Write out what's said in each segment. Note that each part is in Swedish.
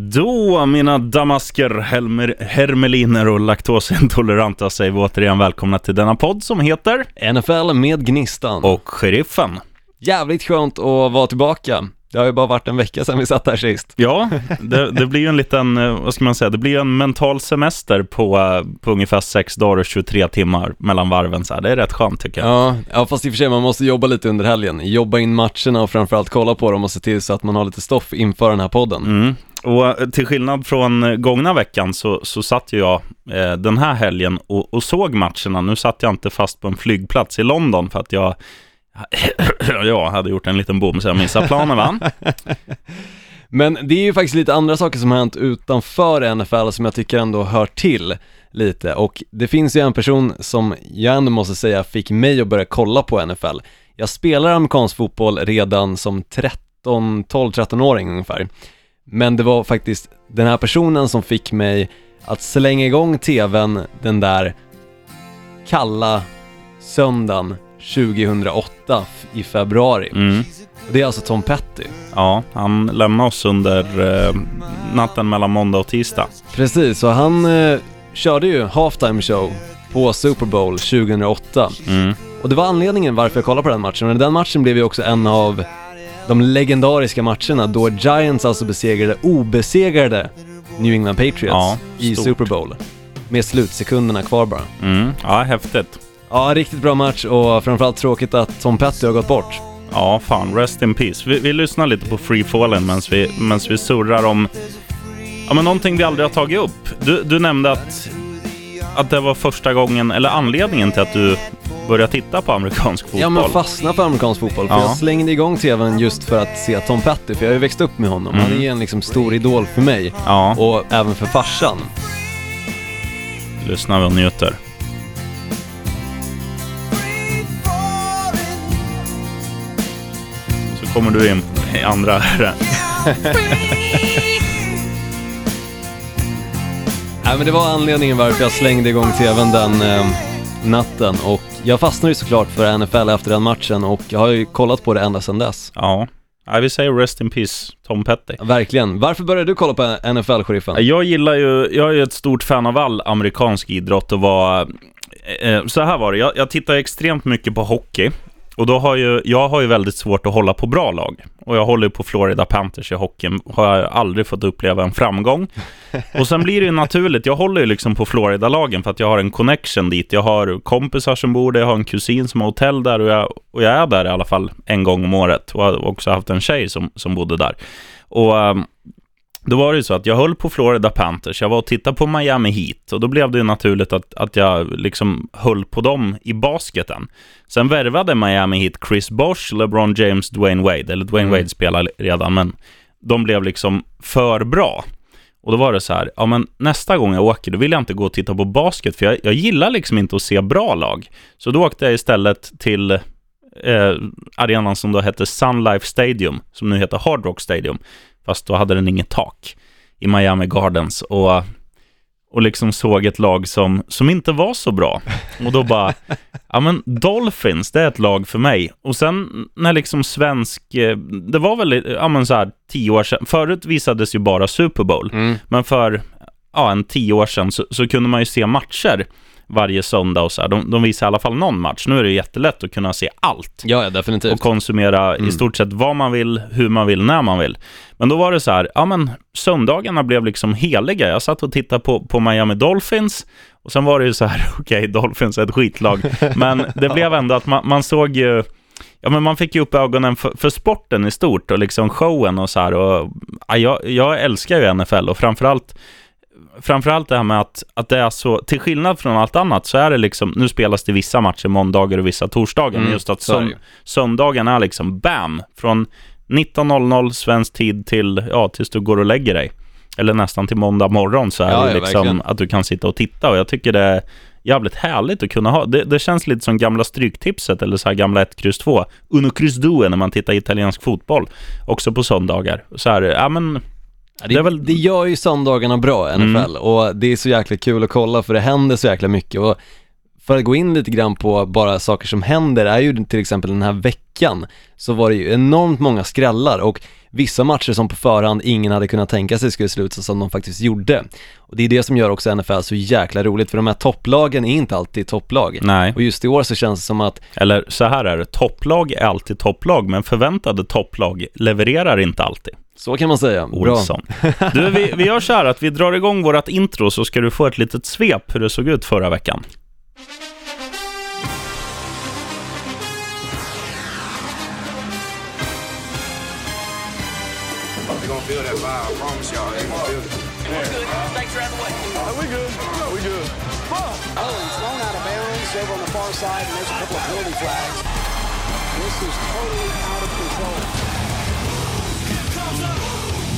Då, mina damasker, helmer, hermeliner och laktosintoleranta säger vi återigen välkomna till denna podd som heter NFL med Gnistan. Och Sheriffen. Jävligt skönt att vara tillbaka. Det har ju bara varit en vecka sedan vi satt här sist. Ja, det, det blir ju en liten, eh, vad ska man säga, det blir ju en mental semester på, eh, på ungefär 6 dagar och 23 timmar mellan varven så här. Det är rätt skönt tycker jag. Ja, ja, fast i och för sig man måste jobba lite under helgen. Jobba in matcherna och framförallt kolla på dem och se till så att man har lite stoff inför den här podden. Mm. Och eh, till skillnad från eh, gångna veckan så, så satt ju jag eh, den här helgen och, och såg matcherna. Nu satt jag inte fast på en flygplats i London för att jag jag hade gjort en liten bom så jag missade planen va? Men det är ju faktiskt lite andra saker som har hänt utanför NFL som jag tycker ändå hör till lite och det finns ju en person som jag ändå måste säga fick mig att börja kolla på NFL. Jag spelar amerikansk fotboll redan som 13, 12-13-åring ungefär. Men det var faktiskt den här personen som fick mig att slänga igång tvn den där kalla söndagen 2008 i februari. Mm. Det är alltså Tom Petty. Ja, han lämnade oss under eh, natten mellan måndag och tisdag. Precis, så han eh, körde ju halftime show på Super Bowl 2008. Mm. Och det var anledningen varför jag kollade på den matchen. Och den matchen blev ju också en av de legendariska matcherna då Giants alltså besegrade obesegrade New England Patriots Ja, i. Super Bowl. Med slutsekunderna kvar bara. Mm. Ja, häftigt. Ja, riktigt bra match och framförallt tråkigt att Tom Petty har gått bort. Ja, fan, rest in peace. Vi, vi lyssnar lite på Free Fallen medan vi, vi surrar om ja, men någonting vi aldrig har tagit upp. Du, du nämnde att, att det var första gången, eller anledningen till att du började titta på amerikansk fotboll. Ja men fastna för amerikansk fotboll, för Ja. jag slängde igång tvn just för att se Tom Petty, för jag har ju växt upp med honom. Han är en liksom stor idol för mig. Ja, Och även för farsan. lyssnar vi och njuter. Så kommer du in i andra Nej men det var anledningen varför jag slängde igång tvn den eh, natten och jag fastnade ju såklart för NFL efter den matchen och jag har ju kollat på det ända sedan dess. Ja. ja, vi säger rest in peace, Tom Petty. Verkligen. Varför började du kolla på NFL, sheriffen? Jag gillar ju, jag är ju ett stort fan av all amerikansk idrott och var, eh, så här var det, jag, jag tittar extremt mycket på hockey. Och då har ju, jag har ju väldigt svårt att hålla på bra lag. Och jag håller på Florida Panthers i hockeyn, har jag aldrig fått uppleva en framgång. Och sen blir det ju naturligt, jag håller ju liksom på Florida-lagen för att jag har en connection dit. Jag har kompisar som bor där, jag har en kusin som har hotell där och jag, och jag är där i alla fall en gång om året. Och jag har också haft en tjej som, som bodde där. Och ehm, då var det ju så att jag höll på Florida Panthers, jag var och tittade på Miami Heat och då blev det ju naturligt att, att jag liksom höll på dem i basketen. Sen värvade Miami Heat Chris Bosh, LeBron James, Dwayne Wade, eller Dwayne Mm. Wade spelar redan, men de blev liksom för bra. Och då var det så här, ja men nästa gång jag åker, då vill jag inte gå och titta på basket, för jag, jag gillar liksom inte att se bra lag. Så då åkte jag istället till eh, arenan som då hette Sun Life Stadium, som nu heter Hard Rock Stadium. Fast då hade den inget tak i Miami Gardens och, och liksom såg ett lag som, som inte var så bra. Och då bara, ja men Dolphins, det är ett lag för mig. Och sen när liksom svensk, eh, det var väl, ja men så här tio år sedan, förut visades ju bara Super Bowl. Mm. Men för ja, en tio år sedan så, så kunde man ju se matcher varje söndag och så här. De, de visar i alla fall någon match. Nu är det jättelätt att kunna se allt Ja, ja definitivt. och konsumera Mm. i stort sett vad man vill, hur man vill, när man vill. Men då var det så här, ja men söndagarna blev liksom heliga. Jag satt och tittade på, på Miami Dolphins och sen var det ju så här, okej, Dolphins är ett skitlag. Men det blev ändå att man, man såg ju, ja men man fick ju upp ögonen för, för sporten i stort och liksom showen och så här. Och, ja, jag, jag älskar ju NFL och framförallt framförallt det här med att, att det är så, till skillnad från allt annat så är det liksom, nu spelas det vissa matcher måndagar och vissa torsdagar, men Mm, just att ju. söndagen är liksom bam, från 19.00 svensk tid till, ja, tills du går och lägger dig. Eller nästan till måndag morgon så är Ja, det liksom att du kan sitta och titta och jag tycker det är jävligt härligt att kunna ha. Det, det känns lite som gamla stryktipset eller så här gamla 1, kryss 2. Uno kryss due när man tittar italiensk fotboll. Också på söndagar. Så här, ja men det, väl- det gör ju söndagarna bra, NFL, och det är så jäkla kul att kolla för det händer så jäkla mycket. Och för att gå in lite grann på bara saker som händer är ju till exempel den här veckan så var det ju enormt många skrällar och vissa matcher som på förhand ingen hade kunnat tänka sig skulle sluta som de faktiskt gjorde. Och det är det som gör också NFL så jäkla roligt, för de här topplagen är inte alltid topplag. Nej. Och just i år så känns det som att, Eller så här är det, topplag är alltid topplag, men förväntade topplag levererar inte alltid. Så kan man säga. Bra. Olsson. Du, vi, vi gör så här att vi drar igång vårt intro så ska du få ett litet svep hur det såg ut förra veckan. This is totally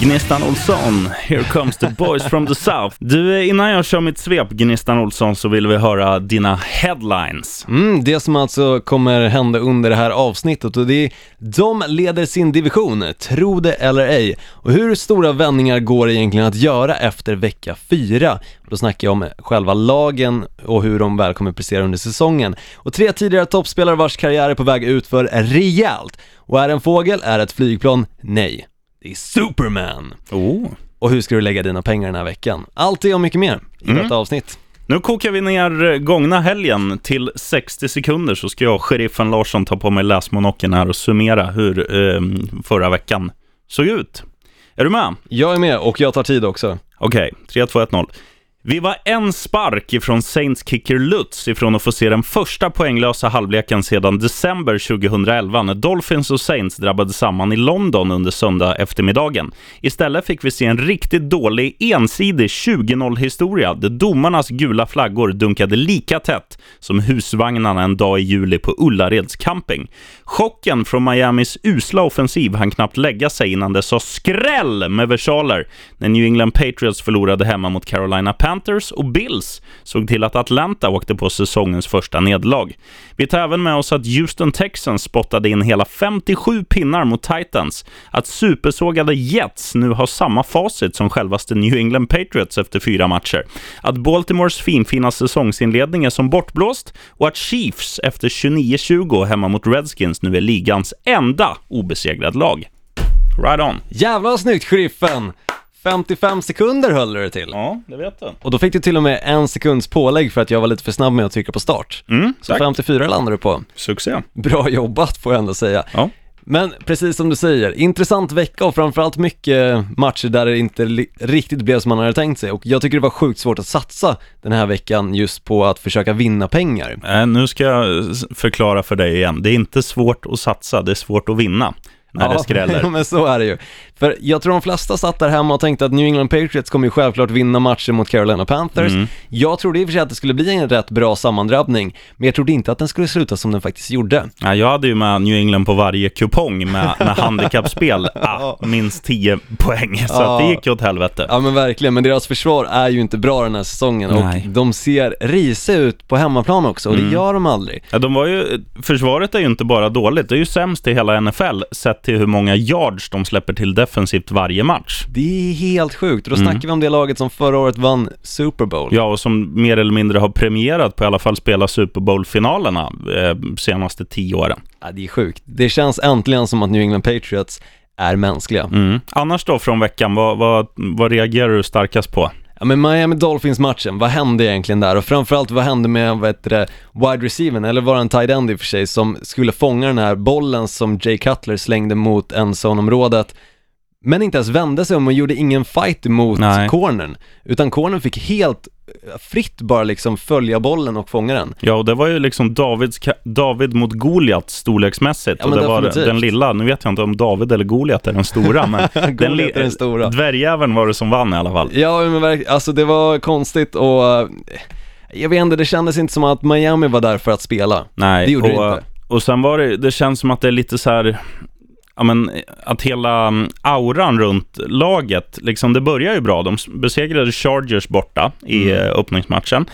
Gnistan Olsson, here comes the boys from the south. Du, innan jag kör mitt svep, Gnistan Olsson, så vill vi höra dina headlines. Mm, det som alltså kommer hända under det här avsnittet och det är de leder sin division, tro det eller ej. Och hur stora vändningar går det egentligen att göra efter vecka fyra? Då snackar jag om själva lagen och hur de väl kommer prestera under säsongen. Och tre tidigare toppspelare vars karriär är på väg ut för rejält. Och är en fågel? Är ett flygplan? Nej. Det är Superman! Oh. Och hur ska du lägga dina pengar den här veckan? Allt det och mycket mer i detta avsnitt. Nu kokar vi ner gångna helgen till 60 sekunder så ska jag, sheriffen Larsson, ta på mig läsmonocken här och summera hur eh, förra veckan såg ut. Är du med? Jag är med och jag tar tid också. Okej, 3, 2, 1, 0. Vi var en spark ifrån Saints kicker Lutz ifrån att få se den första poänglösa halvleken sedan december 2011 när Dolphins och Saints drabbade samman i London under söndag eftermiddagen. Istället fick vi se en riktigt dålig, ensidig 20-0 historia där domarnas gula flaggor dunkade lika tätt som husvagnarna en dag i juli på Ullareds camping. Chocken från Miamis usla offensiv hann knappt lägga sig innan det sa skräll med versaler när New England Patriots förlorade hemma mot Carolina Panthers Panthers och Bills såg till att Atlanta åkte på säsongens första nederlag. Vi tar även med oss att Houston Texans spottade in hela 57 pinnar mot Titans, att supersågade Jets nu har samma facit som självaste New England Patriots efter fyra matcher, att Baltimores finfina säsongsinledning är som bortblåst och att Chiefs efter 29-20 hemma mot Redskins nu är ligans enda obesegrad lag. Right on. Jävla snyggt sheriffen! 55 sekunder höll du det till. Ja, det vet du. Och då fick du till och med en sekunds pålägg för att jag var lite för snabb med att trycka på start. Mm, Så tack. 54 landade du på. Succé. Bra jobbat får jag ändå säga. Ja. Men precis som du säger, intressant vecka och framförallt mycket matcher där det inte riktigt blev som man hade tänkt sig. Och jag tycker det var sjukt svårt att satsa den här veckan just på att försöka vinna pengar. Eh, nu ska jag förklara för dig igen. Det är inte svårt att satsa, det är svårt att vinna när det skräller. men så är det ju. För jag tror de flesta satt där hemma och tänkte att New England Patriots kommer ju självklart vinna matchen mot Carolina Panthers. Mm. Jag trodde i och för sig att det skulle bli en rätt bra sammandrabbning, men jag trodde inte att den skulle sluta som den faktiskt gjorde. Ja, jag hade ju med New England på varje kupong med, med handikappspel. Ah, minst 10 poäng, så att det Ja. gick åt helvete. Ja men verkligen, men deras försvar är ju inte bra den här säsongen Nej. och de ser risiga ut på hemmaplan också och Mm. det gör de aldrig. Ja, de var ju, försvaret är ju inte bara dåligt, det är ju sämst i hela NFL sett till hur många yards de släpper till defensivt varje match. Det är helt sjukt, och då Mm. snackar vi om det laget som förra året vann Super Bowl. Ja, och som mer eller mindre har premierat på i alla fall spela Super Bowl-finalerna eh, senaste tio åren. Ja, det är sjukt. Det känns äntligen som att New England Patriots är mänskliga. Mm. Annars då från veckan, vad, vad, vad reagerar du starkast på? Ja men Miami Dolphins-matchen, vad hände egentligen där? Och framförallt vad hände med, vad heter det, wide receiven, eller var det en tight end i och för sig, som skulle fånga den här bollen som Jay Cutler slängde mot endzone-området, men inte ens vände sig om och gjorde ingen fight mot Nej. cornern, utan cornern fick helt eh, fritt bara liksom följa bollen och fånga den. Ja, och det var ju liksom Davids, David mot Goliat storleksmässigt. Ja, och det var definitivt. den lilla, nu vet jag inte om David eller Goliat är den stora, men den, Goliat är den stora. dvärgjäveln var det som vann i alla fall. Ja men alltså det var konstigt och eh, jag vet inte, det kändes inte som att Miami var där för att spela. Nej, Det gjorde det och, inte. och sen var det, det känns som att det är lite så här, ja men att hela mm, auran runt laget, liksom det börjar ju bra. De besegrade Chargers borta i Mm. eh, öppningsmatchen.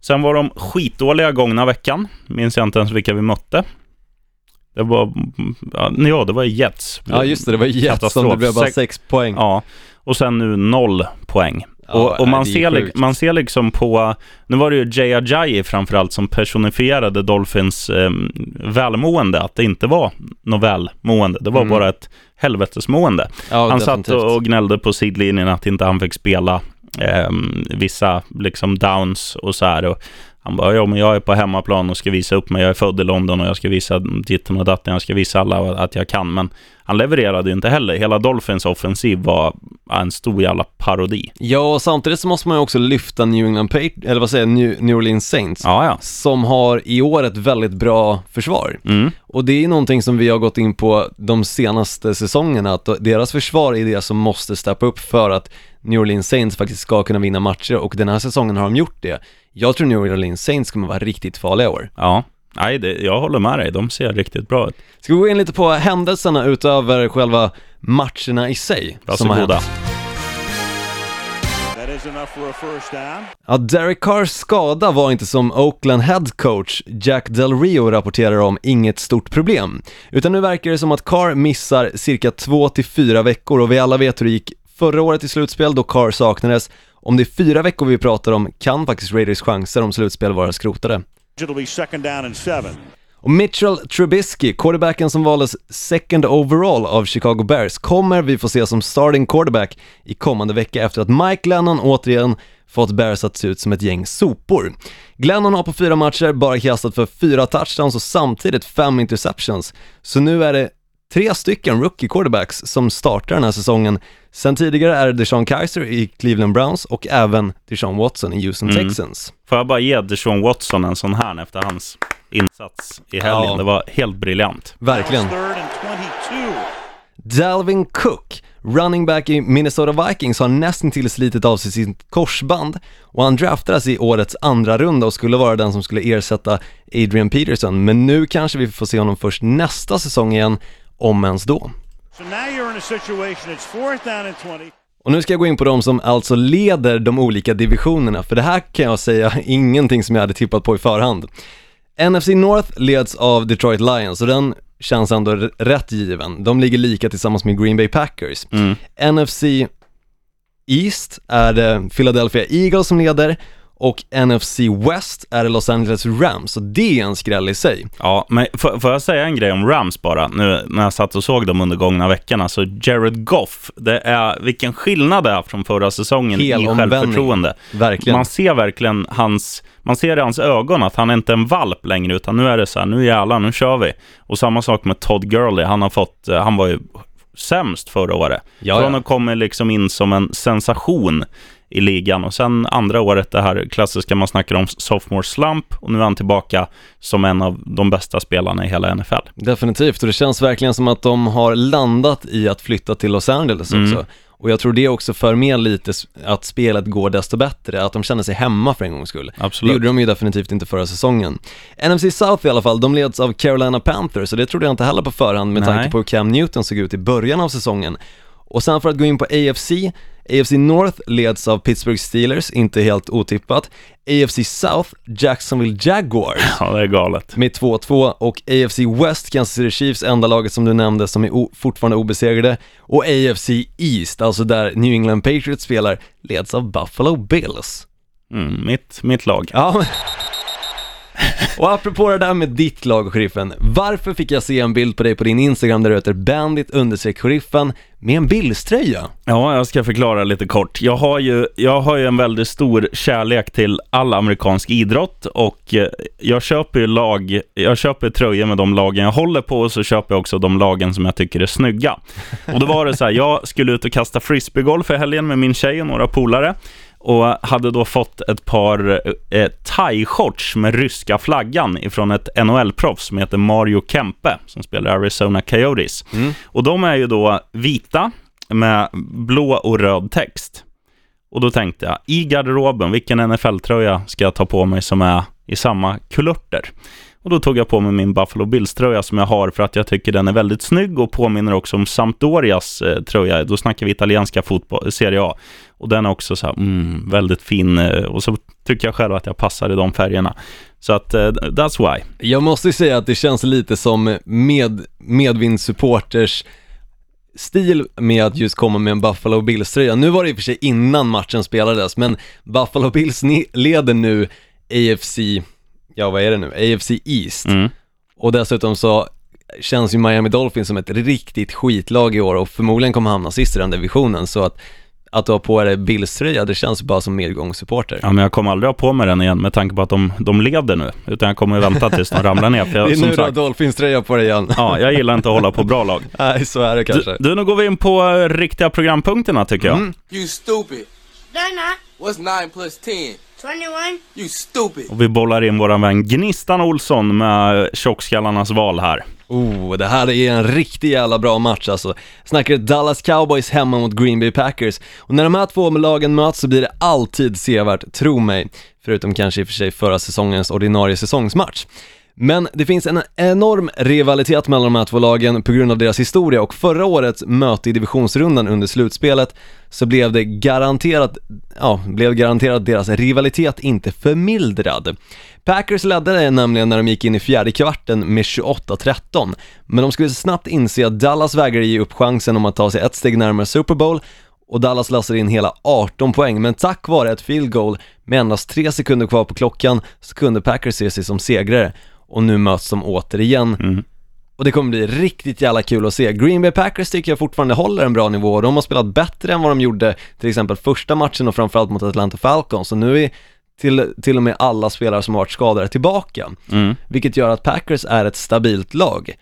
Sen var de skitdåliga gångna veckan, minns jag inte ens vilka vi mötte. Det var, mm, ja, det var Jets. Ja just det, det var Jets som det blev bara sex poäng. Ja, och sen nu noll poäng. Och, och man, ser, sjukt. man ser liksom på, nu var det ju Jay Ajayi framförallt som personifierade Dolphins eh, välmående, att det inte var något välmående, det var Mm. bara ett helvetesmående. Ja, han satt definitivt. och, och gnällde på sidlinjen att inte han fick spela eh, vissa liksom downs och så här. Och han bara, ja men jag är på hemmaplan och ska visa upp mig. Jag är född i London och jag ska visa ditten och datten. Jag ska visa alla att jag kan. Men han levererade ju inte heller. Hela Dolphins offensiv var en stor jävla parodi. Ja, och samtidigt så måste man ju också lyfta New England Patri- eller vad säger jag, New, New Orleans Saints, Ja, ja. som har i år ett väldigt bra försvar. Mm. Och det är någonting som vi har gått in på de senaste säsongerna, att deras försvar är det som måste steppa upp för att New Orleans Saints faktiskt ska kunna vinna matcher och den här säsongen har de gjort det. Jag tror New Orleans Saints kommer vara riktigt farliga i år. Ja. Nej, det, jag håller med dig. De ser riktigt bra ut. Ska vi gå in lite på händelserna utöver själva matcherna i sig som har Varsågoda. hänt? Ja, Derek Carrs skada var inte som Oakland head coach Jack Del Rio rapporterar om inget stort problem. Utan nu verkar det som att Carr missar cirka 2-4 veckor och vi alla vet hur det gick förra året i slutspel då Carr saknades. Om det är fyra veckor vi pratar om kan faktiskt Raiders chanser om slutspel vara skrotade. It'll be second down and seven. Och Mitchell Trubisky, quarterbacken som valdes second overall av Chicago Bears, kommer vi få se som starting quarterback i kommande vecka efter att Mike Lennon återigen fått Bears att se ut som ett gäng sopor. Glennon har på fyra matcher bara kastat för fyra touchdowns och samtidigt fem interceptions. Så nu är det tre stycken rookie quarterbacks som startar den här säsongen. Sen tidigare är det Deshaun Kaiser i Cleveland Browns och även Deshaun Watson i Houston Mm. Texans. Får jag bara ge Deshaun Watson en sån här efter hans insats i helgen. Ja. Det var helt briljant. Verkligen. Third and 22. Dalvin Cook, running back i Minnesota Vikings, har nästintill slitit av sig sitt korsband och han draftades i årets andra runda och skulle vara den som skulle ersätta Adrian Peterson, men nu kanske vi får se honom först nästa säsong igen, om ens då. So now you're in a situation, it's fourth down and 20. Och nu ska jag gå in på de som alltså leder de olika divisionerna, för det här kan jag säga ingenting som jag hade tippat på i förhand. NFC North leds av Detroit Lions och den känns ändå rätt given. De ligger lika tillsammans med Green Bay Packers. Mm. NFC East är det Philadelphia Eagles som leder och NFC West är det Los Angeles Rams, så det är en skräll i sig. Ja, men får, jag säga en grej om Rams bara? Nu när jag satt och såg dem under gångna veckorna, så Jared Goff, det är vilken skillnad det är från förra säsongen i Helomvändning. självförtroende. Verkligen. Man ser verkligen hans, man ser i hans ögon att han är inte är en valp längre, utan nu är det så här, nu jävlar, nu kör vi. Och samma sak med Todd Gurley, han har fått, eh, han var ju sämst förra året. Ja, Från att komma liksom in som en sensation i ligan och sen andra året det här klassiska man snackar om sophomore slump och nu är han tillbaka som en av de bästa spelarna i hela NFL. Definitivt, och det känns verkligen som att de har landat i att flytta till Los Angeles Mm. också. Och jag tror det också för med lite att spelet går desto bättre, att de känner sig hemma för en gångs skull. Det Absolut. gjorde de ju definitivt inte förra säsongen. NFC South i alla fall, de leds av Carolina Panthers, och det trodde jag inte heller på förhand med Nej. tanke på hur Cam Newton såg ut i början av säsongen. Och sen för att gå in på AFC, AFC North leds av Pittsburgh Steelers, inte helt otippat. AFC South, Jacksonville Jaguars Ja, det är galet. med 2-2 och AFC West, Kansas City Chiefs, enda laget som du nämnde som är fortfarande obesegrade och AFC East, alltså där New England Patriots spelar, leds av Buffalo Bills. Mm, mitt, mitt lag. Ja. Och apropå det där med ditt lag, sheriffen. Varför fick jag se en bild på dig på din Instagram där du heter bandit understreck sheriffen med en Bills-tröja? Ja, jag ska förklara lite kort. Jag har ju, jag har ju en väldigt stor kärlek till all amerikansk idrott och eh, jag köper ju lag, jag köper tröjor med de lagen jag håller på och så köper jag också de lagen som jag tycker är snygga. Och då var det så här, jag skulle ut och kasta frisbeegolf i helgen med min tjej och några polare och hade då fått ett par eh, thai-shorts med ryska flaggan ifrån ett NHL-proffs som heter Mario Kempe som spelar Arizona Coyotes. Och de är ju då vita med blå och röd text. Och då tänkte jag, i garderoben, vilken NFL-tröja ska jag ta på mig som är i samma kulörter? Och då tog jag på mig min Buffalo Bills-tröja som jag har för att jag tycker den är väldigt snygg och påminner också om Sampdorias eh, tröja. Då snackar vi italienska fotboll, eh, Serie A. Och den är också så här, mm, väldigt fin eh, och så tycker jag själv att jag passar i de färgerna. Så att, uh, that's why. Jag måste ju säga att det känns lite som med, medvindsupporters stil med att just komma med en Buffalo Bills-tröja. Nu var det i och för sig innan matchen spelades, men Buffalo Bills leder nu AFC, ja vad är det nu, AFC East. Mm. Och dessutom så känns ju Miami Dolphins som ett riktigt skitlag i år och förmodligen kommer hamna sist i den divisionen, så att att du har på dig Bills-tröja, det känns bara som medgångssupporter. Ja, men jag kommer aldrig ha på mig den igen med tanke på att de, de leder nu. Utan jag kommer vänta tills de ramlar ner. För det jag, är som nu du har sagt, Dolphins-tröja på dig igen. ja, jag gillar inte att hålla på bra lag. Nej, så är det kanske. Du, du, nu går vi in på eh, riktiga programpunkterna tycker jag. Mm. You stupid. They're not. What's 9 plus 10? 21. You stupid. Och vi bollar in våran vän Gnistan Olsson med tjockskallarnas val här. Oh, det här är en riktigt jävla bra match alltså. Snackar Dallas Cowboys hemma mot Green Bay Packers. Och när de här två lagen möts så blir det alltid sevärt, tro mig. Förutom kanske i och för sig förra säsongens ordinarie säsongsmatch. Men det finns en enorm rivalitet mellan de här två lagen på grund av deras historia och förra årets möte i divisionsrundan under slutspelet så blev det garanterat, ja, blev garanterat deras rivalitet inte förmildrad. Packers ledde det nämligen när de gick in i fjärde kvarten med 28-13, men de skulle snabbt inse att Dallas vägrade ge upp chansen om att ta sig ett steg närmare Super Bowl och Dallas löser in hela 18 poäng, men tack vare ett field goal med endast 3 sekunder kvar på klockan så kunde Packers se sig som segrare och nu möts de återigen. Mm. Och det kommer bli riktigt jävla kul att se. Green Bay Packers tycker jag fortfarande håller en bra nivå. De har spelat bättre än vad de gjorde till exempel första matchen och framförallt mot Atlanta Falcons. Så nu är till, till och med alla spelare som har varit skadade tillbaka. Mm. Vilket gör att Packers är ett stabilt lag.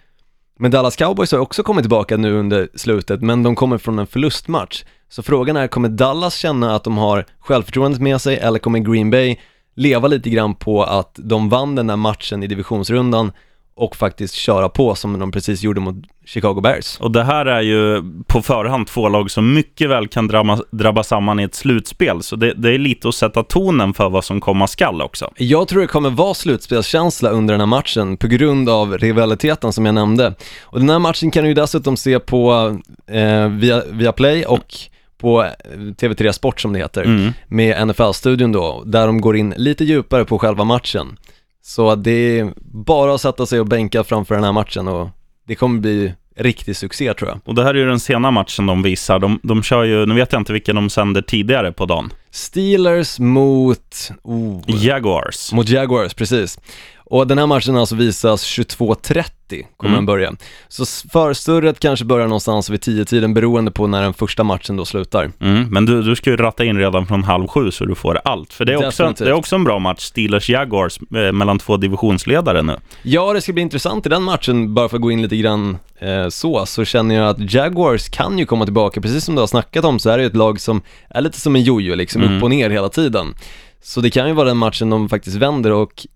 Men Dallas Cowboys har också kommit tillbaka nu under slutet, men de kommer från en förlustmatch. Så frågan är, kommer Dallas känna att de har självförtroendet med sig eller kommer Green Bay leva lite grann på att de vann den där matchen i divisionsrundan och faktiskt köra på som de precis gjorde mot Chicago Bears? Och det här är ju på förhand två lag som mycket väl kan drabba, drabba samman i ett slutspel. Så det, det är lite att sätta tonen för vad som komma skall också. Jag tror det kommer vara slutspelskänsla under den här matchen på grund av rivaliteten som jag nämnde. Och den här matchen kan du ju dessutom se på eh, via, via Play och på eh, TV3 Sport som det heter, Mm. med NFL-studion då, där de går in lite djupare på själva matchen. Så det är bara att sätta sig och bänka framför den här matchen och det kommer bli riktig succé tror jag. Och det här är ju den sena matchen de visar. De, de kör ju, nu vet jag inte vilken de sänder tidigare på dagen. Steelers mot, oh, Jaguars. Mot Jaguars, precis. Och den här matchen alltså visas 22.30, kommer Mm. den börja. Så förstörret kanske börjar någonstans vid 10-tiden beroende på när den första matchen då slutar. Mm, men du, du ska ju ratta in redan från halv sju så du får allt. För det är också, Definitivt. det är också en bra match, Steelers-Jaguars, eh, mellan två divisionsledare nu. Ja, det ska bli intressant i den matchen, bara för att gå in lite grann eh, så, så känner jag att Jaguars kan ju komma tillbaka, precis som du har snackat om så är det ju ett lag som är lite som en jojo liksom, Mm. upp och ner hela tiden. Så det kan ju vara den matchen de faktiskt vänder och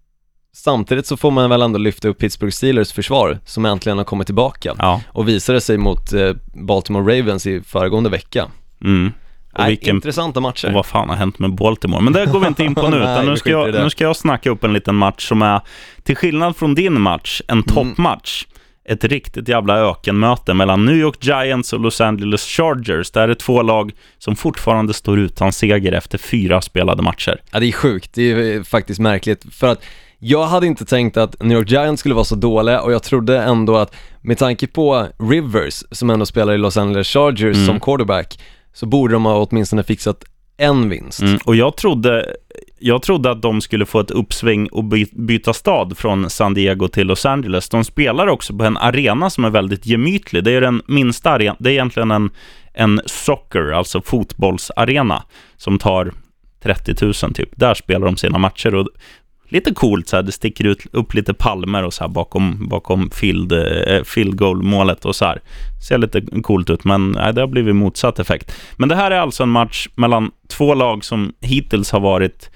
samtidigt så får man väl ändå lyfta upp Pittsburgh Steelers försvar som äntligen har kommit tillbaka Ja. och visade sig mot eh, Baltimore Ravens i föregående vecka. Mm. Och, Nej, vilken, intressanta matcher. och vad fan har hänt med Baltimore? Men det går vi inte in på nu, Nej, utan nu vi ska, jag, nu ska jag snacka upp en liten match som är, till skillnad från din match, en toppmatch. Ett riktigt jävla ökenmöte mellan New York Giants och Los Angeles Chargers. Det här är två lag som fortfarande står utan seger efter fyra spelade matcher. Ja, det är sjukt. Det är eh, faktiskt märkligt för att jag hade inte tänkt att New York Giants skulle vara så dåliga och jag trodde ändå att med tanke på Rivers som ändå spelar i Los Angeles Chargers Mm. som quarterback så borde de ha åtminstone fixat en vinst. Mm, och jag trodde, jag trodde att de skulle få ett uppsving och by, byta stad från San Diego till Los Angeles. De spelar också på en arena som är väldigt gemytlig. Det är den minsta arenan. Det är egentligen en, en soccer, alltså fotbollsarena, som tar 30 000 typ. Där spelar de sina matcher och lite coolt så här, det sticker ut upp lite palmer och så här bakom, bakom field, eh, field goal-målet och så här. Ser lite coolt ut, men nej, det har blivit motsatt effekt. Men det här är alltså en match mellan två lag som hittills har varit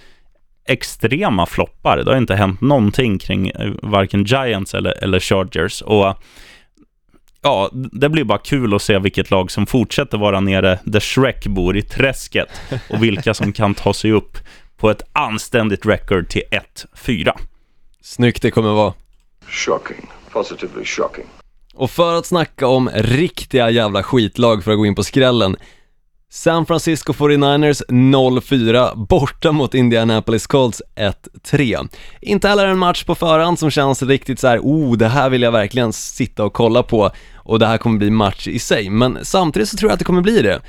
extrema floppar. Det har inte hänt någonting kring eh, varken Giants eller, eller Chargers. Och ja, det blir bara kul att se vilket lag som fortsätter vara nere där Shrek bor i träsket och vilka som kan ta sig upp på ett anständigt record till 1-4. Snyggt det kommer vara. Shocking. Positively shocking. Och för att snacka om riktiga jävla skitlag för att gå in på skrällen San Francisco 49ers 0-4 borta mot Indianapolis Colts 1-3. Inte heller en match på förhand som känns riktigt så här, oh, det här vill jag verkligen sitta och kolla på och det här kommer bli match i sig, men samtidigt så tror jag att det kommer bli det.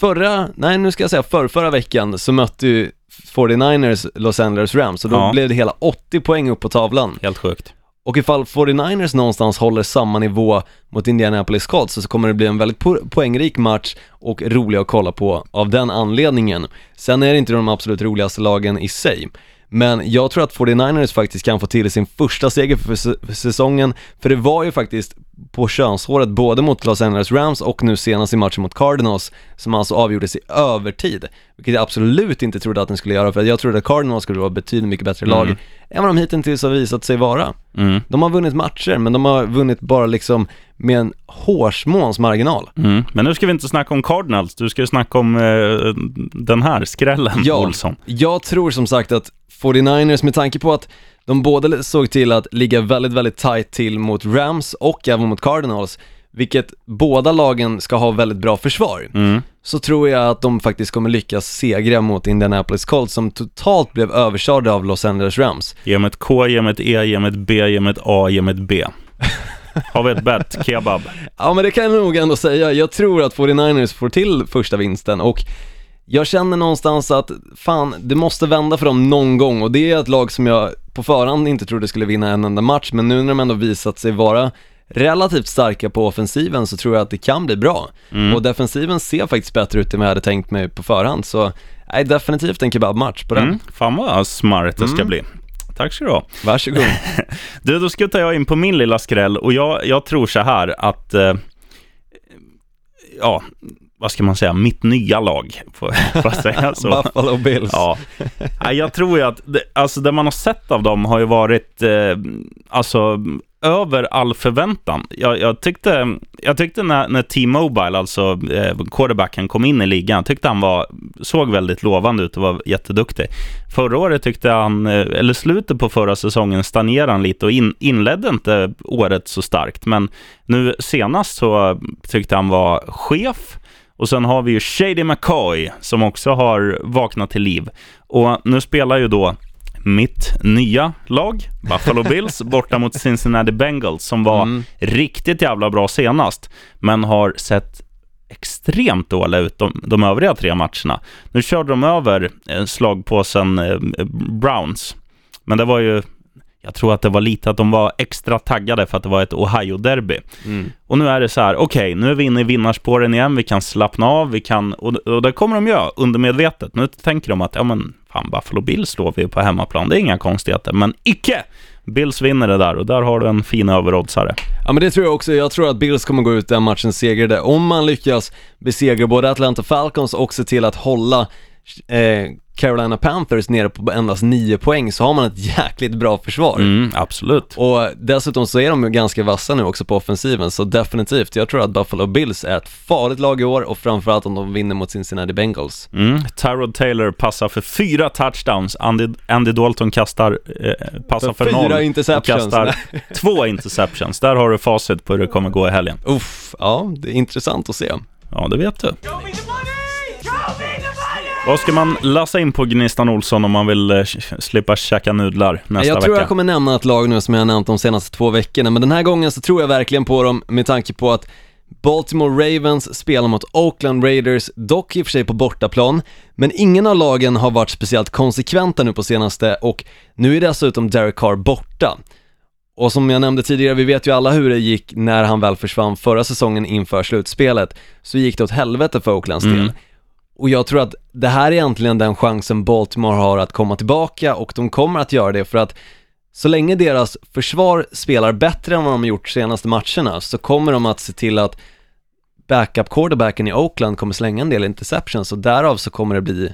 Förra, nej nu ska jag säga för förra veckan så mötte ju 49ers Los Angeles Rams och då Ja. blev det hela 80 poäng upp på tavlan. Helt sjukt. Och ifall 49ers någonstans håller samma nivå mot Indianapolis Colts så kommer det bli en väldigt po- poängrik match och rolig att kolla på av den anledningen. Sen är det inte de absolut roligaste lagen i sig. Men jag tror att 49ers faktiskt kan få till sin första seger för, säsongen, för det var ju faktiskt på könshåret både mot Los Angeles Rams och nu senast i matchen mot Cardinals som alltså avgjordes i övertid, vilket jag absolut inte trodde att den skulle göra för jag trodde att Cardinals skulle vara betydligt mycket bättre lag än vad de hittills har visat sig vara. Mm. De har vunnit matcher, men de har vunnit bara liksom med en hårsmåns marginal. Mm. Men nu ska vi inte snacka om Cardinals, du ska ju snacka om eh, den här skrällen, Olsson. jag tror som sagt att 49ers med tanke på att de både såg till att ligga väldigt, väldigt tight till mot Rams och även mot Cardinals, vilket båda lagen ska ha väldigt bra försvar, Mm. så tror jag att de faktiskt kommer lyckas segra mot Indianapolis Colts som totalt blev överkörda av Los Angeles Rams. Ge mig ett K, ge mig ett E, ge mig ett B, ge mig ett A, ge mig ett B. Har vi ett bet, kebab? Ja men det kan jag nog ändå säga, jag tror att 49ers får till första vinsten och jag känner någonstans att fan, det måste vända för dem någon gång och det är ett lag som jag på förhand inte trodde skulle vinna en enda match men nu när de ändå visat sig vara relativt starka på offensiven så tror jag att det kan bli bra. Och defensiven ser faktiskt bättre ut än vad jag hade tänkt mig på förhand så, nej definitivt en kebabmatch på den. Mm. Fan vad smart det ska bli. Tack ska du ha. Varsågod. Du, då skuttar jag in på min lilla skräll och jag, jag tror så här att, eh, ja, vad ska man säga, mitt nya lag, får jag säga så? Buffalo Bills. Ja, jag tror ju att, det, alltså det man har sett av dem har ju varit, eh, alltså över all förväntan. Jag, jag tyckte, jag tyckte när, när T-Mobile, alltså eh, quarterbacken, kom in i ligan, jag tyckte han var, såg väldigt lovande ut och var jätteduktig. Förra året tyckte han, eh, eller slutet på förra säsongen, stagnerade han lite och in, inledde inte året så starkt. Men nu senast så tyckte han var chef. Och sen har vi ju Shady McCoy som också har vaknat till liv. Och nu spelar ju då mitt nya lag, Buffalo Bills, borta mot Cincinnati Bengals som var Mm. riktigt jävla bra senast, men har sett extremt dåliga ut de, de övriga tre matcherna. Nu körde de över eh, slagpåsen eh, Browns, men det var ju, jag tror att det var lite att de var extra taggade för att det var ett Ohio-derby. Mm. Och nu är det så här, okej, nu är vi inne i vinnarspåren igen, vi kan slappna av, vi kan, och, och det kommer de göra undermedvetet. Nu tänker de att, ja men, fan, Buffalo Bills slår vi på hemmaplan, det är inga konstigheter, men icke! Bills vinner det där och där har du en fin överoddsare. Ja men det tror jag också, jag tror att Bills kommer gå ut den matchen segrade. Om man lyckas besegra både Atlanta Falcons och se till att hålla eh, Carolina Panthers nere på endast 9 poäng så har man ett jäkligt bra försvar. Mm, absolut. Och dessutom så är de ju ganska vassa nu också på offensiven, så definitivt, jag tror att Buffalo Bills är ett farligt lag i år och framförallt om de vinner mot Cincinnati Bengals. Mm. Tyrod Taylor passar för fyra touchdowns. Andy, Andy Dalton kastar, eh, passar För för, fyra noll interceptions. och kastar två interceptions. Där har du facit på hur det kommer gå i helgen. Uff, ja, det är intressant att se. Ja, det vet du. Vad ska man lassa in på Gnistan Olsson om man vill eh, slippa käka nudlar nästa jag tror vecka? jag kommer nämna ett lag nu som jag har nämnt de senaste två veckorna, men den här gången så tror jag verkligen på dem med tanke på att Baltimore Ravens spelar mot Oakland Raiders, dock i och för sig på bortaplan, men ingen av lagen har varit speciellt konsekventa nu på senaste och nu är dessutom Derek Carr borta. Och som jag nämnde tidigare, vi vet ju alla hur det gick när han väl försvann förra säsongen inför slutspelet, så gick det åt helvete för Oaklands del. Och jag tror att det här är egentligen den chansen Baltimore har att komma tillbaka och de kommer att göra det för att så länge deras försvar spelar bättre än vad de har gjort senaste matcherna så kommer de att se till att backup quarterbacken i Oakland kommer slänga en del interceptions och därav så kommer det bli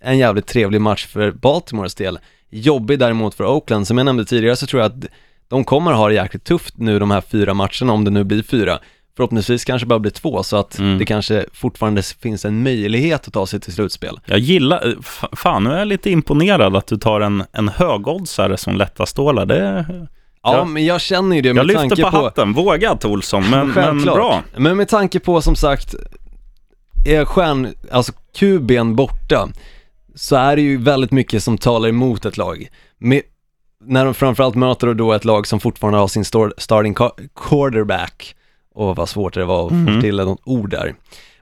en jävligt trevlig match för Baltimores del. Jobbig däremot för Oakland, som jag nämnde tidigare så tror jag att de kommer ha det jäkligt tufft nu de här fyra matcherna, om det nu blir fyra. Förhoppningsvis kanske bara blir två, så att Mm. det kanske fortfarande finns en möjlighet att ta sig till slutspel. Jag gillar, eh, fan nu är jag lite imponerad att du tar en, en högoddsare som lätta stålar. Det, Ja, Ja. men jag känner ju det jag med lyfter tanke på på... hatten, vågat Olsson, men, men bra. Men med tanke på som sagt är stjärn, alltså QB'n borta, så är det ju väldigt mycket som talar emot ett lag. Med, när de framförallt möter då ett lag som fortfarande har sin starting quarterback. Och vad svårt det var att få till något ord där.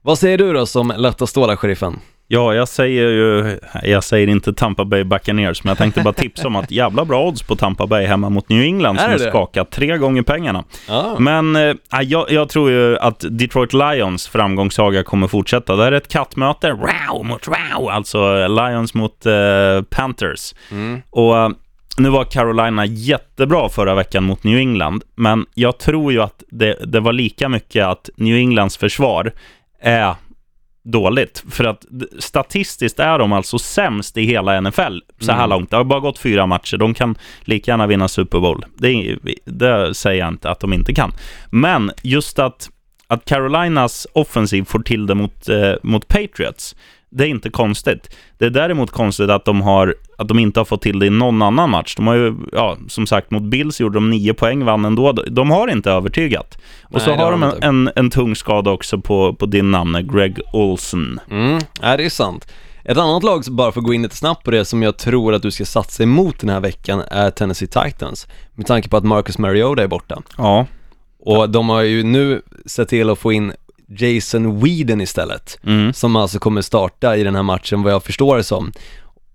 Vad säger du då som lätta stålar, sheriffen? Ja, jag säger ju, jag säger inte Tampa Bay Buccaneers, men jag tänkte bara tipsa om att jävla bra odds på Tampa Bay hemma mot New England som är det? skakat tre gånger pengarna. Ja. Men eh, jag, jag tror ju att Detroit Lions framgångssaga kommer fortsätta. Det här är ett kattmöte, wow mot wow, alltså Lions mot eh, Panthers. Och eh, nu var Carolina jättebra förra veckan mot New England, men jag tror ju att det, det var lika mycket att New Englands försvar är dåligt. För att statistiskt är de alltså sämst i hela NFL så här långt. Det har bara gått fyra matcher. De kan lika gärna vinna Super Bowl. Det, det säger jag inte att de inte kan. Men just att, att Carolinas offensiv får till det mot, eh, mot Patriots, det är inte konstigt. Det är däremot konstigt att de, har, att de inte har fått till det i någon annan match. De har ju, ja, som sagt, mot Bills gjorde de nio poäng, vann ändå. De har inte övertygat. Och Nej, så har de en, en, en tung skada också på, på din namn, Greg Olsen. Mm, nej det är sant. Ett annat lag, bara för att gå in lite snabbt på det, som jag tror att du ska satsa emot den här veckan är Tennessee Titans. Med tanke på att Marcus Mariota är borta. Ja, Och de har ju nu sett till att få in Jason Whedon istället. mm. Som alltså kommer starta i den här matchen vad jag förstår det som.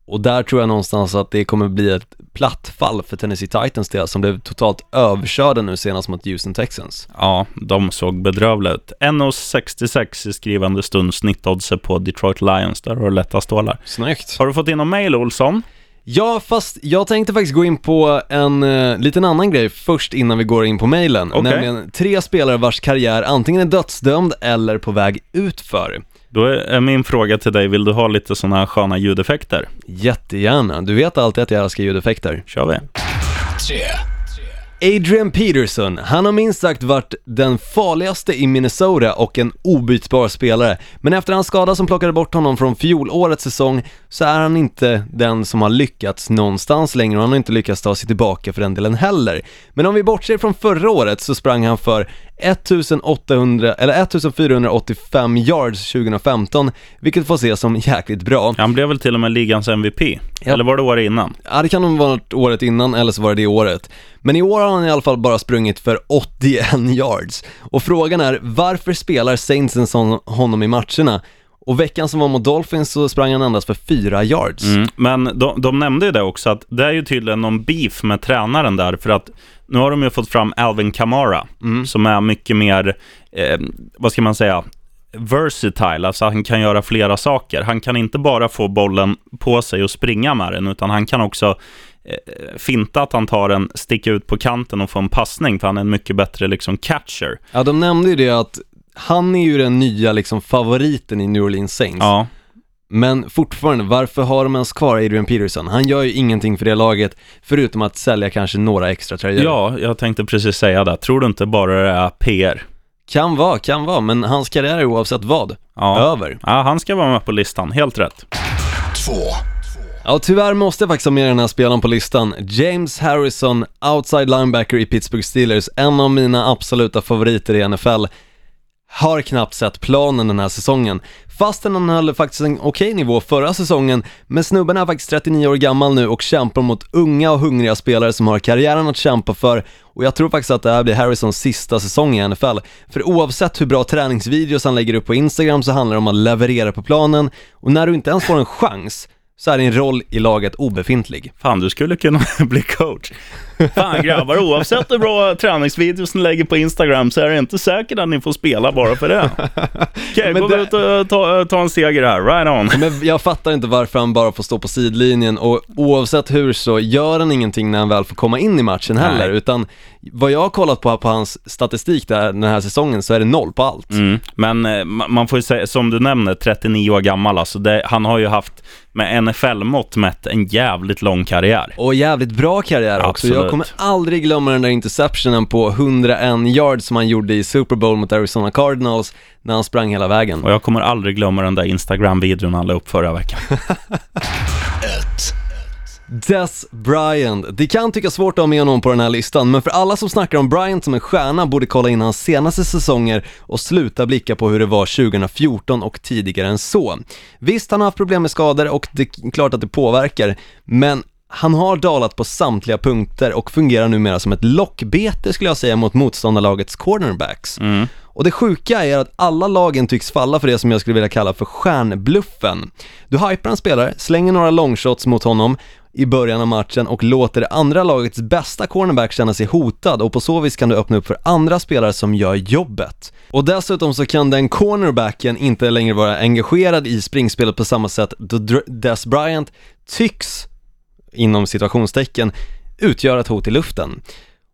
Och där tror jag någonstans att det kommer bli ett platt fall för Tennessee Titans del som blev totalt överkörda nu senast mot Houston Texans. ja, de såg bedrövliga ut. 1,66 i skrivande stund snittoddset på Detroit Lions. Där har du lätta stålar. Snyggt. Har du fått in någon mail, Olsson? Ja, fast jag tänkte faktiskt gå in på en uh, liten annan grej först innan vi går in på mailen. Okej. Nämligen tre spelare vars karriär antingen är dödsdömd eller på väg utför. Då är min fråga till dig, vill du ha lite sådana här sköna ljudeffekter? Jättegärna. Du vet alltid att jag älskar ljudeffekter. Kör vi. Adrian Peterson, han har minst sagt varit den farligaste i Minnesota och en obytbar spelare. Men efter hans skada som plockade bort honom från fjolårets säsong så är han inte den som har lyckats någonstans längre och han har inte lyckats ta sig tillbaka för den delen heller. Men om vi bortser från förra året så sprang han för 1800, eller 1485 yards 2015, vilket får ses som jäkligt bra. Han blev väl till och med ligans MVP? Ja. Eller var det året innan? Ja, det kan nog vara något året innan eller så var det det året. Men i år har han i alla fall bara sprungit för 81 yards. Och frågan är, varför spelar Saints hon- honom i matcherna? Och veckan som var mot Dolphins så sprang han endast för 4 yards. Mm. Men de, de nämnde ju det också, att det är ju tydligen någon beef med tränaren där, för att nu har de ju fått fram Alvin Kamara, som är mycket mer, eh, vad ska man säga, versatile, alltså han kan göra flera saker. Han kan inte bara få bollen på sig och springa med den, utan han kan också finta att han tar en, sticka ut på kanten och få en passning, för han är en mycket bättre liksom catcher. Ja, de nämnde ju det att han är ju den nya liksom favoriten i New Orleans Saints. Ja, Men fortfarande, varför har de ens kvar Adrian Peterson? Han gör ju ingenting för det laget, förutom att sälja kanske några extra tröjor. ja jag tänkte precis säga det. Tror du inte bara det är PR? Kan vara, kan vara, men hans karriär är oavsett vad, Ja. över. Ja, han ska vara med på listan, helt rätt. Ja, tyvärr måste jag faktiskt ha med den här spelaren på listan. James Harrison, outside linebacker i Pittsburgh Steelers, en av mina absoluta favoriter i NFL. Har knappt sett planen den här säsongen. Fastän han höll faktiskt en okej nivå förra säsongen, men snubben är faktiskt 39 år gammal nu och kämpar mot unga och hungriga spelare som har karriären att kämpa för och jag tror faktiskt att det här blir Harrisons sista säsong i NFL. För oavsett hur bra träningsvideos han lägger upp på Instagram så handlar det om att leverera på planen och när du inte ens får en chans så är din roll i laget obefintlig. Fan, du skulle kunna bli coach. Fan grabbar, oavsett hur bra träningsvideos ni lägger på Instagram så är det inte säkert att ni får spela bara för det. Okej, Men gå det- ut och ta, ta en seger här, right on. Men jag fattar inte varför han bara får stå på sidlinjen och oavsett hur så gör han ingenting när han väl får komma in i matchen heller, Nej. utan vad jag har kollat på, på hans statistik där, den här säsongen så är det noll på allt. Mm. Men eh, ma- man får ju säga, som du nämner, 39 år gammal, alltså det, han har ju haft med NFL-mått mätt en jävligt lång karriär. Och jävligt bra karriär också. Jag kommer aldrig glömma den där interceptionen på 101 yards som han gjorde i Super Bowl mot Arizona Cardinals när han sprang hela vägen. Och jag kommer aldrig glömma den där Instagram-videon han la upp förra veckan. Des Bryant. Det kan tyckas svårt att ha med honom på den här listan, men för alla som snackar om Bryant som en stjärna borde kolla in hans senaste säsonger och sluta blicka på hur det var 2014 och tidigare än så. Visst, han har haft problem med skador och det är klart att det påverkar, men han har dalat på samtliga punkter och fungerar numera som ett lockbete skulle jag säga mot motståndarlagets cornerbacks. Och det sjuka är att alla lagen tycks falla för det som jag skulle vilja kalla för stjärnbluffen. Du hypar en spelare, slänger några longshots mot honom i början av matchen och låter det andra lagets bästa cornerback känna sig hotad och på så vis kan du öppna upp för andra spelare som gör jobbet. Och dessutom så kan den cornerbacken inte längre vara engagerad i springspelet på samma sätt då Des Bryant tycks, inom situationstecken, utgöra ett hot i luften.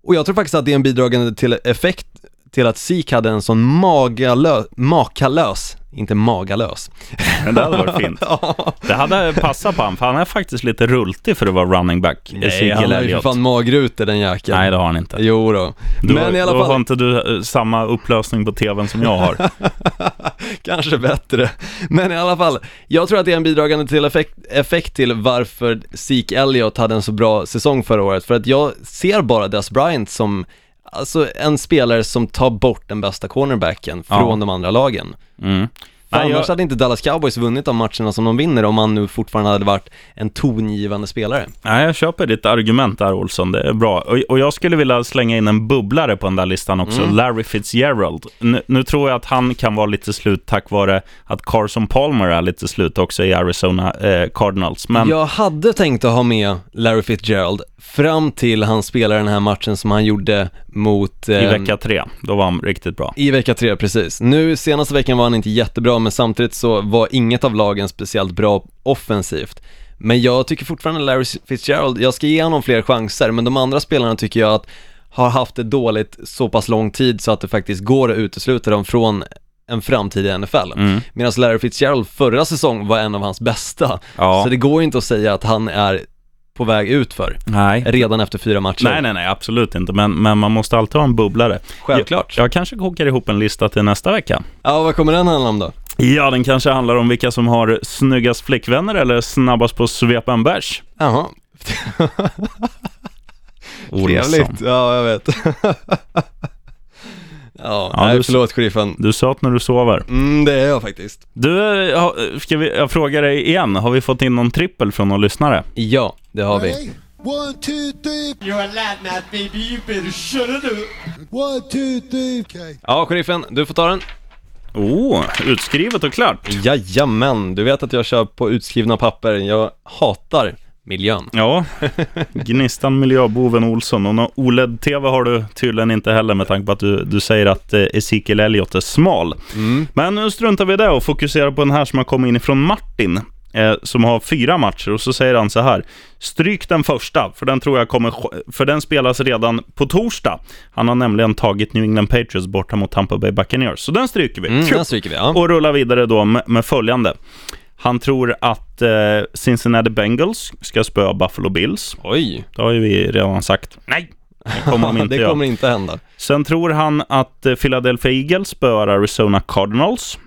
Och jag tror faktiskt att det är en bidragande till effekt till att Sik hade en sån magalö- makalös, inte magalös, Men det hade varit fint. Det hade passat på honom, för han är faktiskt lite rultig för att vara running back. Nej, Ezekiel han har ju för fan magrutor den jäkeln. Nej, det har han inte. Jo då. Du, Men i alla då har fall, inte du eh, samma upplösning på tvn som jag har. kanske bättre. Men i alla fall, jag tror att det är en bidragande till effekt, effekt till varför Zeke Elliott hade en så bra säsong förra året. För att jag ser bara Des Bryant som, alltså en spelare som tar bort den bästa cornerbacken Ja. från de andra lagen. Mm. Nej, annars jag- hade inte Dallas Cowboys vunnit de matcherna som de vinner om han nu fortfarande hade varit en tongivande spelare. Nej, jag köper ditt argument där Olsson, det är bra. Och, och jag skulle vilja slänga in en bubblare på den där listan också, Mm. Larry Fitzgerald. Nu, nu tror jag att han kan vara lite slut tack vare att Carson Palmer är lite slut också i Arizona eh, Cardinals. Men Jag hade tänkt att ha med Larry Fitzgerald fram till han spelade den här matchen som han gjorde mot... i eh, vecka tre, då var han riktigt bra. I vecka tre, precis. Nu senaste veckan var han inte jättebra, men samtidigt så var inget av lagen speciellt bra offensivt. Men jag tycker fortfarande Larry Fitzgerald, jag ska ge honom fler chanser, men de andra spelarna tycker jag att har haft det dåligt så pass lång tid så att det faktiskt går att utesluta dem från en framtid i NFL. Mm. Medan Larry Fitzgerald förra säsong var en av hans bästa. Ja. Så det går inte att säga att han är på väg ut för Nej. redan efter fyra matcher. Nej, nej, nej, absolut inte. Men, men man måste alltid ha en bubblare. Självklart. Jag, jag kanske kokar ihop en lista till nästa vecka. Ja, vad kommer den handla om då? Ja, den kanske handlar om vilka som har snyggast flickvänner eller snabbast på att svepa en bärs. Jaha, trevligt. Ja, jag vet. ja, Ja, nej, du- förlåt sheriffen. Du söt när du sover. Mm, det är jag faktiskt. Du, ska vi, jag frågar dig igen. Har vi fått in någon trippel från någon lyssnare? Ja, det har vi. One, two, three. You're a lad baby. You better shut it up. One, two, three. Okay. Ja, sheriffen, du får ta den. Oh, utskrivet och klart. Jajamän, du vet att jag kör på utskrivna papper. Jag hatar miljön. Ja, Gnistan miljöboven Olsson. Och någon OLED-TV har du tydligen inte heller med tanke på att du, du säger att eh, Ezekiel Elliott är smal. Men nu struntar vi i det och fokuserar på den här som har kommit in ifrån Martin. Eh, som har fyra matcher och så säger han så här. Stryk den första, för den tror jag kommer, för den spelas redan på torsdag. Han har nämligen tagit New England Patriots borta mot Tampa Bay Buccaneers. Så den stryker vi. Mm, den stryker vi, ja. Och rullar vidare då med, med följande. Han tror att eh, Cincinnati Bengals ska spöa Buffalo Bills. Oj, Det har ju vi redan sagt. Nej, det kommer de inte det kommer inte hända. Sen tror han att eh, Philadelphia Eagles spöar Arizona Cardinals.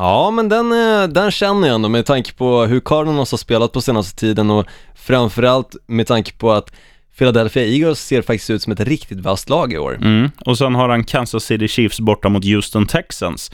Ja, men den, eh, den känner jag ändå med tanke på hur Cardinals har spelat på senaste tiden och framförallt med tanke på att Philadelphia Eagles ser faktiskt ut som ett riktigt vasst lag i år. Mm. Och sen har han Kansas City Chiefs borta mot Houston Texans.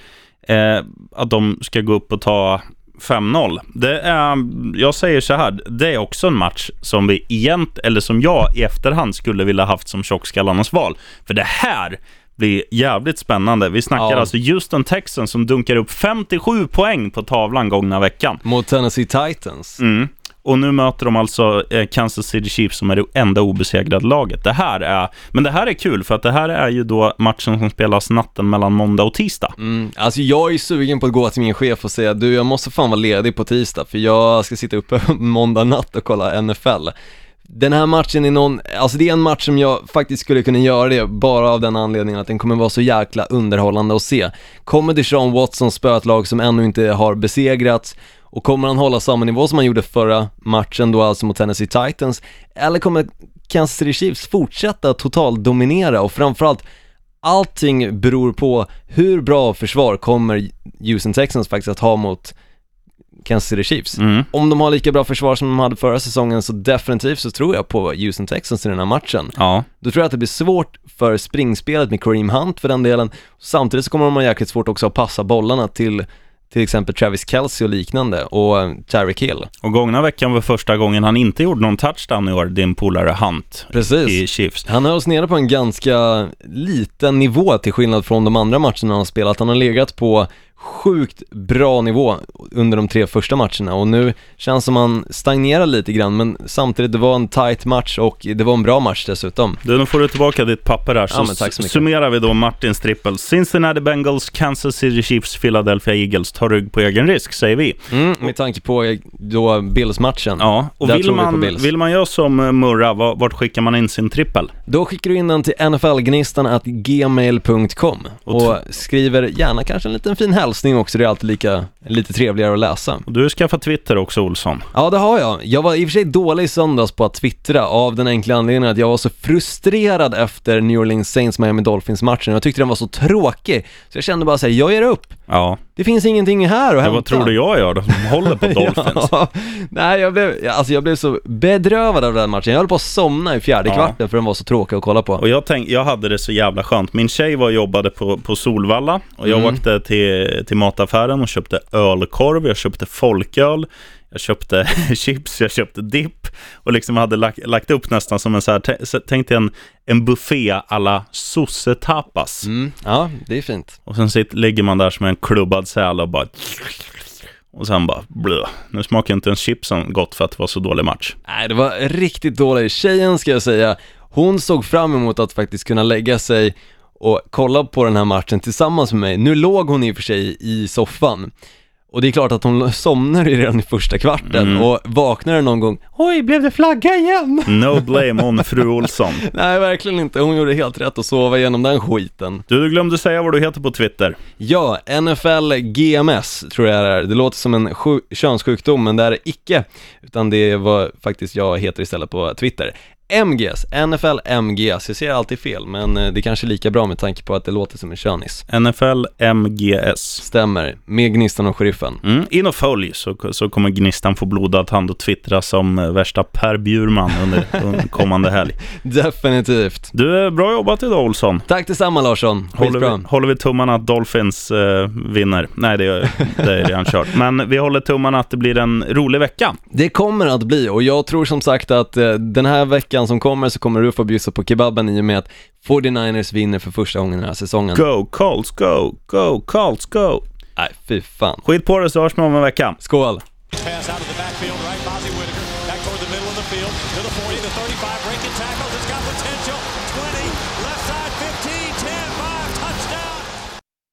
Eh, att de ska gå upp och ta 5-0. Det är, jag säger så här, det är också en match som vi egent, eller som jag i efterhand skulle vilja haft som tjockskallarnas val. För det här blir jävligt spännande. Vi snackar Ja. alltså Houston Texans som dunkar upp 57 poäng på tavlan gångna veckan. Mot Tennessee Titans. Mm. Och nu möter de alltså eh, Kansas City Chiefs som är det enda obesegrade laget. Det här är, men det här är kul för att det här är ju då matchen som spelas natten mellan måndag och tisdag. Mm, alltså jag är sugen på att gå till min chef och säga du jag måste fan vara ledig på tisdag för jag ska sitta uppe måndag natt och kolla NFL. Den här matchen är någon, alltså det är en match som jag faktiskt skulle kunna göra det bara av den anledningen att den kommer vara så jäkla underhållande att se. Kommer Deshaun Watson spöa ett lag som ännu inte har besegrats och kommer han hålla samma nivå som han gjorde förra matchen då alltså mot Tennessee Titans eller kommer Kansas City Chiefs fortsätta totalt dominera och framförallt allting beror på hur bra försvar kommer Houston Texans faktiskt att ha mot Kansas City Chiefs. Mm. Om de har lika bra försvar som de hade förra säsongen så definitivt så tror jag på Houston Texans i den här matchen. Ja, Då tror jag att det blir svårt för springspelet med Kareem Hunt för den delen. Samtidigt så kommer de ha jäkligt svårt också att passa bollarna till till exempel Travis Kelce och liknande och eh, Tyreek Hill. och gångna veckan var första gången han inte gjorde någon touchdown i år, din polare Hunt Precis. i Chiefs. Han hölls nere på en ganska liten nivå till skillnad från de andra matcherna han har spelat. Han har legat på sjukt bra nivå under de tre första matcherna och nu känns som han stagnerar lite grann men samtidigt det var en tight match och det var en bra match dessutom. Du, nu får du tillbaka ditt papper här, så, Ja, så summerar vi då Martins trippel. Cincinnati Bengals, Kansas City Chiefs, Philadelphia Eagles tar rygg på egen risk, säger vi. Mm, med tanke på eh, då Bills-matchen. Ja, och Där vill vi man, Bills. vill man göra som eh, Murra, va- vart skickar man in sin trippel? Då skickar du in den till nflgnistan.gmail.com Och och skriver gärna kanske en liten fin hälsning också, det är alltid lika, lite trevligare att läsa. Och du har skaffat Twitter också, Olsson. Ja, det har jag. Jag var i och för sig dålig i söndags på att twittra av den enkla anledningen att jag var så frustrerad efter New Orleans Saints Miami Dolphins-matchen. Jag tyckte den var så tråkig, så jag kände bara såhär, jag ger upp. Ja, Det finns ingenting här att hämta. vad tror du jag gör då, som håller på Dolphins? Ja, nej, jag blev, alltså jag blev så bedrövad av den matchen. Jag höll på att somna i fjärde Ja. kvarten för den var så tråkig att kolla på. Och jag, tänk, jag hade det så jävla skönt. Min tjej var och jobbade på, på Solvalla och jag Mm. åkte till, till mataffären och köpte ölkorv, jag köpte folköl, jag köpte chips, jag köpte dipp och liksom hade lagt, lagt upp nästan som en så här, tänk dig en, en buffé alla sossetapas. Mm, ja, det är fint. Och sen sitter, ligger man där som en klubbad säl och bara... Och sen bara blö. Nu smakar inte ens chipsen gott för att det var så dålig match. Nej, det var riktigt dåligt. Tjejen ska jag säga, hon såg fram emot att faktiskt kunna lägga sig och kolla på den här matchen tillsammans med mig. Nu låg hon i och för sig i soffan. Och det är klart att hon somnar ju redan i första kvarten Mm. och vaknar någon gång, oj blev det flagga igen? No blame on fru Olsson. Nej verkligen inte, hon gjorde helt rätt att sova igenom den skiten. Du, du glömde säga vad du heter på Twitter. Ja, NFL GMS tror jag det är. Det låter som en sju- könssjukdom, men det är det icke. Utan det är vad faktiskt jag heter istället på Twitter. MGS, NFL MGS. Jag ser alltid fel, men eh, det är kanske är lika bra med tanke på att det låter som en könis. NFL MGS. Stämmer, med Gnistan och Sheriffen. Mm, in och följ så, så kommer Gnistan få blodad hand och twittra som eh, värsta Per Bjurman under, under kommande helg. Definitivt. Du, är bra jobbat idag Olsson. Tack detsamma Larsson, Håller vi, håller vi tummarna att Dolphins eh, vinner? Nej, det, är- det är redan kört. Men vi håller tummarna att det blir en rolig vecka. Det kommer att bli och jag tror som sagt att eh, den här veckan som kommer så kommer du få bjussa på kebaben i och med att 49ers vinner för första gången den här säsongen. Go Colts, go! Go Colts, go! Nej, fy fan. Skit på det så hörs vi om en vecka. Skål!